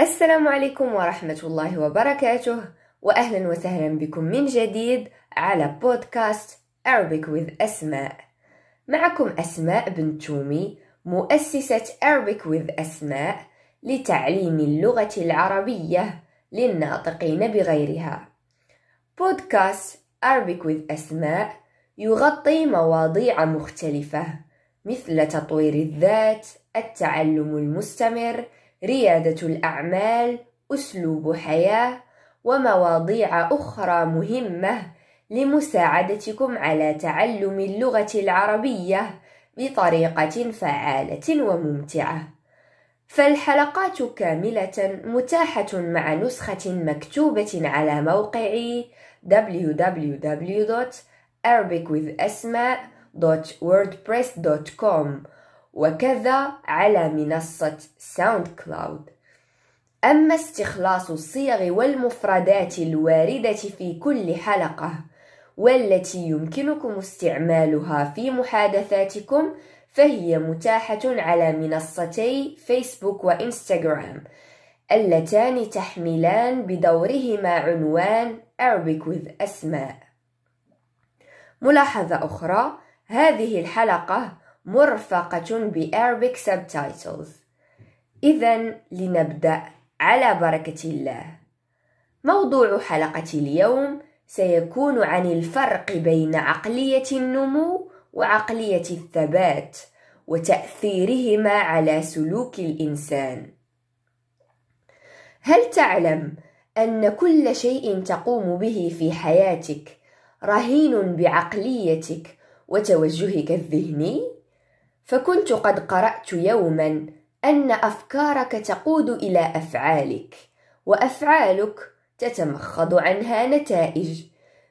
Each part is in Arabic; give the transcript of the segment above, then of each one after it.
السلام عليكم ورحمة الله وبركاته وأهلا وسهلا بكم من جديد على بودكاست Arabic with أسماء. معكم أسماء بن تومي مؤسسة Arabic with أسماء لتعليم اللغة العربية للناطقين بغيرها. بودكاست Arabic with أسماء يغطي مواضيع مختلفة مثل تطوير الذات التعلم المستمر ريادة الأعمال أسلوب حياة ومواضيع أخرى مهمة لمساعدتكم على تعلم اللغة العربية بطريقة فعالة وممتعة. فالحلقات كاملة متاحة مع نسخة مكتوبة على موقعي www.arabicwithasma.wordpress.com وكذا على منصة ساوند كلاود أما استخلاص الصيغ والمفردات الواردة في كل حلقة والتي يمكنكم استعمالها في محادثاتكم فهي متاحة على منصتي فيسبوك وإنستغرام اللتان تحملان بدورهما عنوان Arabic with أسماء ملاحظة أخرى هذه الحلقة مرفقة بأربك subtitles. إذا لنبدأ على بركة الله. موضوع حلقة اليوم سيكون عن الفرق بين عقلية النمو وعقلية الثبات وتأثيرهما على سلوك الإنسان. هل تعلم أن كل شيء تقوم به في حياتك رهين بعقليتك وتوجهك الذهني؟ فكنت قد قرأت يوما أن أفكارك تقود إلى أفعالك وأفعالك تتمخض عنها نتائج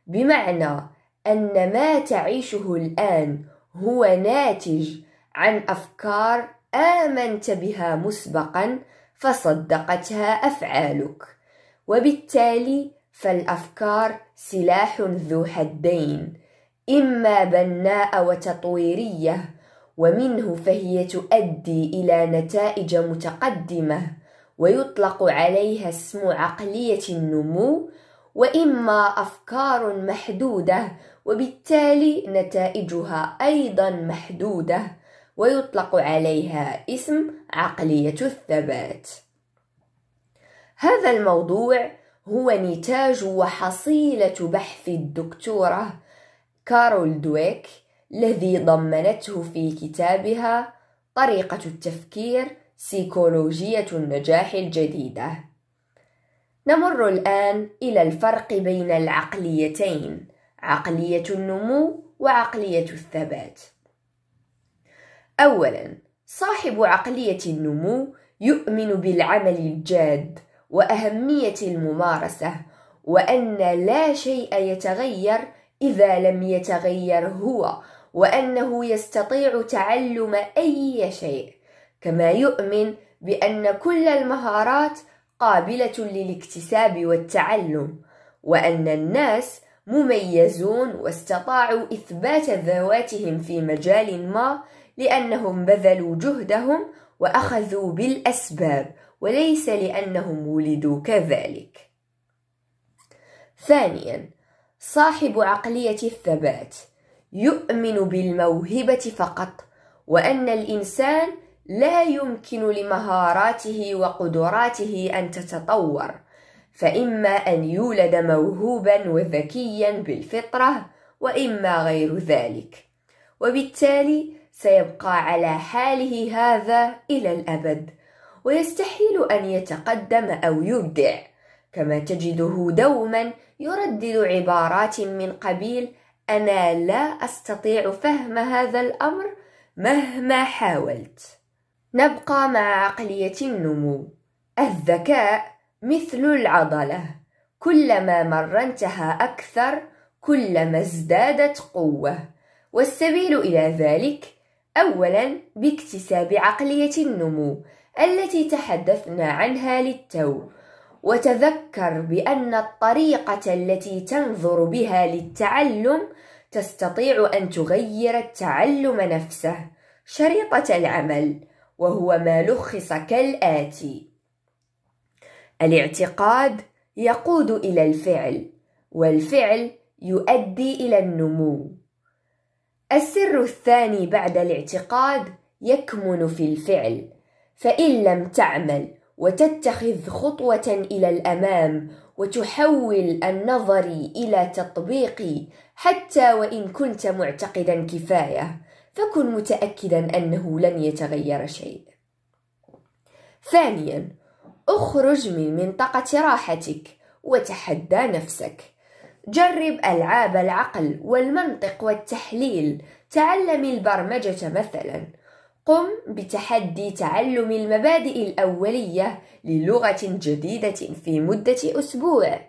بمعنى أن ما تعيشه الآن هو ناتج عن أفكار آمنت بها مسبقا فصدقتها أفعالك وبالتالي فالأفكار سلاح ذو حدين إما بناء وتطويرية ومنه فهي تؤدي إلى نتائج متقدمة ويطلق عليها اسم عقلية النمو وإما أفكار محدودة وبالتالي نتائجها أيضا محدودة ويطلق عليها اسم عقلية الثبات. هذا الموضوع هو نتاج وحصيلة بحث الدكتورة كارول دويك الذي ضمنته في كتابها طريقة التفكير سيكولوجية النجاح الجديدة. نمر الآن إلى الفرق بين العقليتين، عقلية النمو وعقلية الثبات. أولاً، صاحب عقلية النمو يؤمن بالعمل الجاد وأهمية الممارسة، وأن لا شيء يتغير إذا لم يتغير هو وأنه يستطيع تعلم أي شيء كما يؤمن بأن كل المهارات قابلة للاكتساب والتعلم وأن الناس مميزون واستطاعوا إثبات ذواتهم في مجال ما لأنهم بذلوا جهدهم وأخذوا بالأسباب وليس لأنهم ولدوا كذلك. ثانيا صاحب عقلية الثبات يؤمن بالموهبة فقط وأن الإنسان لا يمكن لمهاراته وقدراته أن تتطور فإما أن يولد موهوبا وذكيا بالفطرة وإما غير ذلك. وبالتالي سيبقى على حاله هذا إلى الأبد ويستحيل أن يتقدم أو يبدع. كما تجده دوما يردد عبارات من قبيل أنا لا أستطيع فهم هذا الأمر مهما حاولت. نبقى مع عقلية النمو. الذكاء مثل العضلة، كلما مرنتها أكثر كلما ازدادت قوة، والسبيل إلى ذلك أولاً باكتساب عقلية النمو التي تحدثنا عنها للتو، وتذكر بأن الطريقة التي تنظر بها للتعلم تستطيع أن تغير التعلم نفسه شريطة العمل وهو ما لخص كالآتي. الاعتقاد يقود إلى الفعل والفعل يؤدي إلى النمو. السر الثاني بعد الاعتقاد يكمن في الفعل فإن لم تعمل وتتخذ خطوة إلى الأمام وتحول النظر إلى تطبيق حتى وإن كنت معتقدا كفاية فكن متأكدا أنه لن يتغير شيء. ثانيا اخرج من منطقة راحتك وتحدى نفسك. جرب ألعاب العقل والمنطق والتحليل، تعلم البرمجة مثلا. قم بتحدي تعلم المبادئ الأولية للغة جديدة في مدة أسبوع.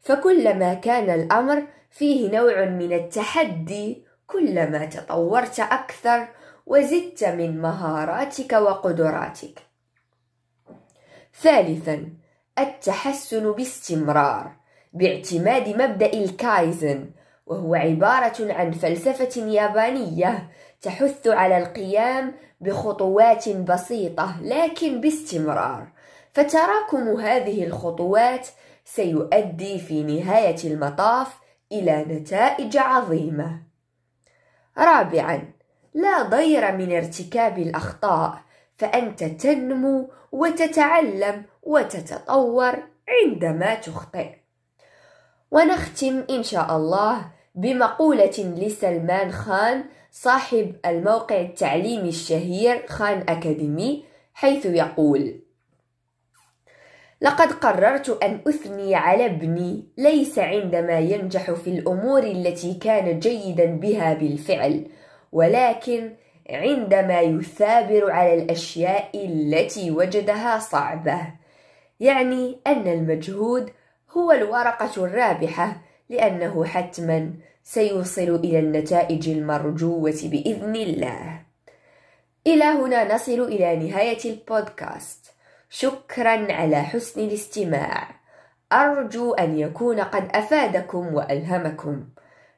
فكلما كان الأمر فيه نوع من التحدي كلما تطورت أكثر وزدت من مهاراتك وقدراتك. ثالثا التحسن باستمرار باعتماد مبدأ الكايزن وهو عبارة عن فلسفة يابانية تحث على القيام بخطوات بسيطة لكن باستمرار فتراكم هذه الخطوات سيؤدي في نهاية المطاف إلى نتائج عظيمة. رابعا لا ضير من ارتكاب الأخطاء فأنت تنمو وتتعلم وتتطور عندما تخطئ. ونختم إن شاء الله بمقولة لسلمان خان صاحب الموقع التعليمي الشهير خان أكاديمي حيث يقول: لقد قررت أن أثني على ابني ليس عندما ينجح في الأمور التي كان جيدا بها بالفعل، ولكن عندما يثابر على الأشياء التي وجدها صعبة. يعني أن المجهود هو الورقة الرابحة لأنه حتما سيوصل إلى النتائج المرجوة بإذن الله. إلى هنا نصل إلى نهاية البودكاست. شكرا على حسن الاستماع أرجو أن يكون قد أفادكم وألهمكم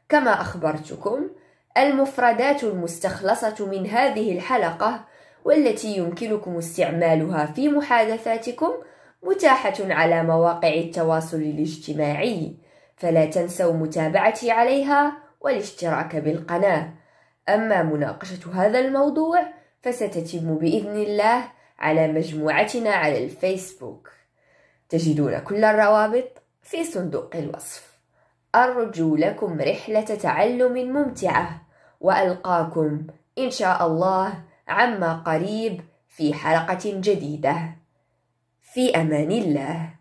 كما أخبرتكم المفردات المستخلصة من هذه الحلقة والتي يمكنكم استعمالها في محادثاتكم متاحة على مواقع التواصل الاجتماعي فلا تنسوا متابعتي عليها والاشتراك بالقناة. أما مناقشة هذا الموضوع فستتم بإذن الله على مجموعتنا على الفيسبوك. تجدون كل الروابط في صندوق الوصف. أرجو لكم رحلة تعلم ممتعة وألقاكم إن شاء الله عما قريب في حلقة جديدة. في أمان الله.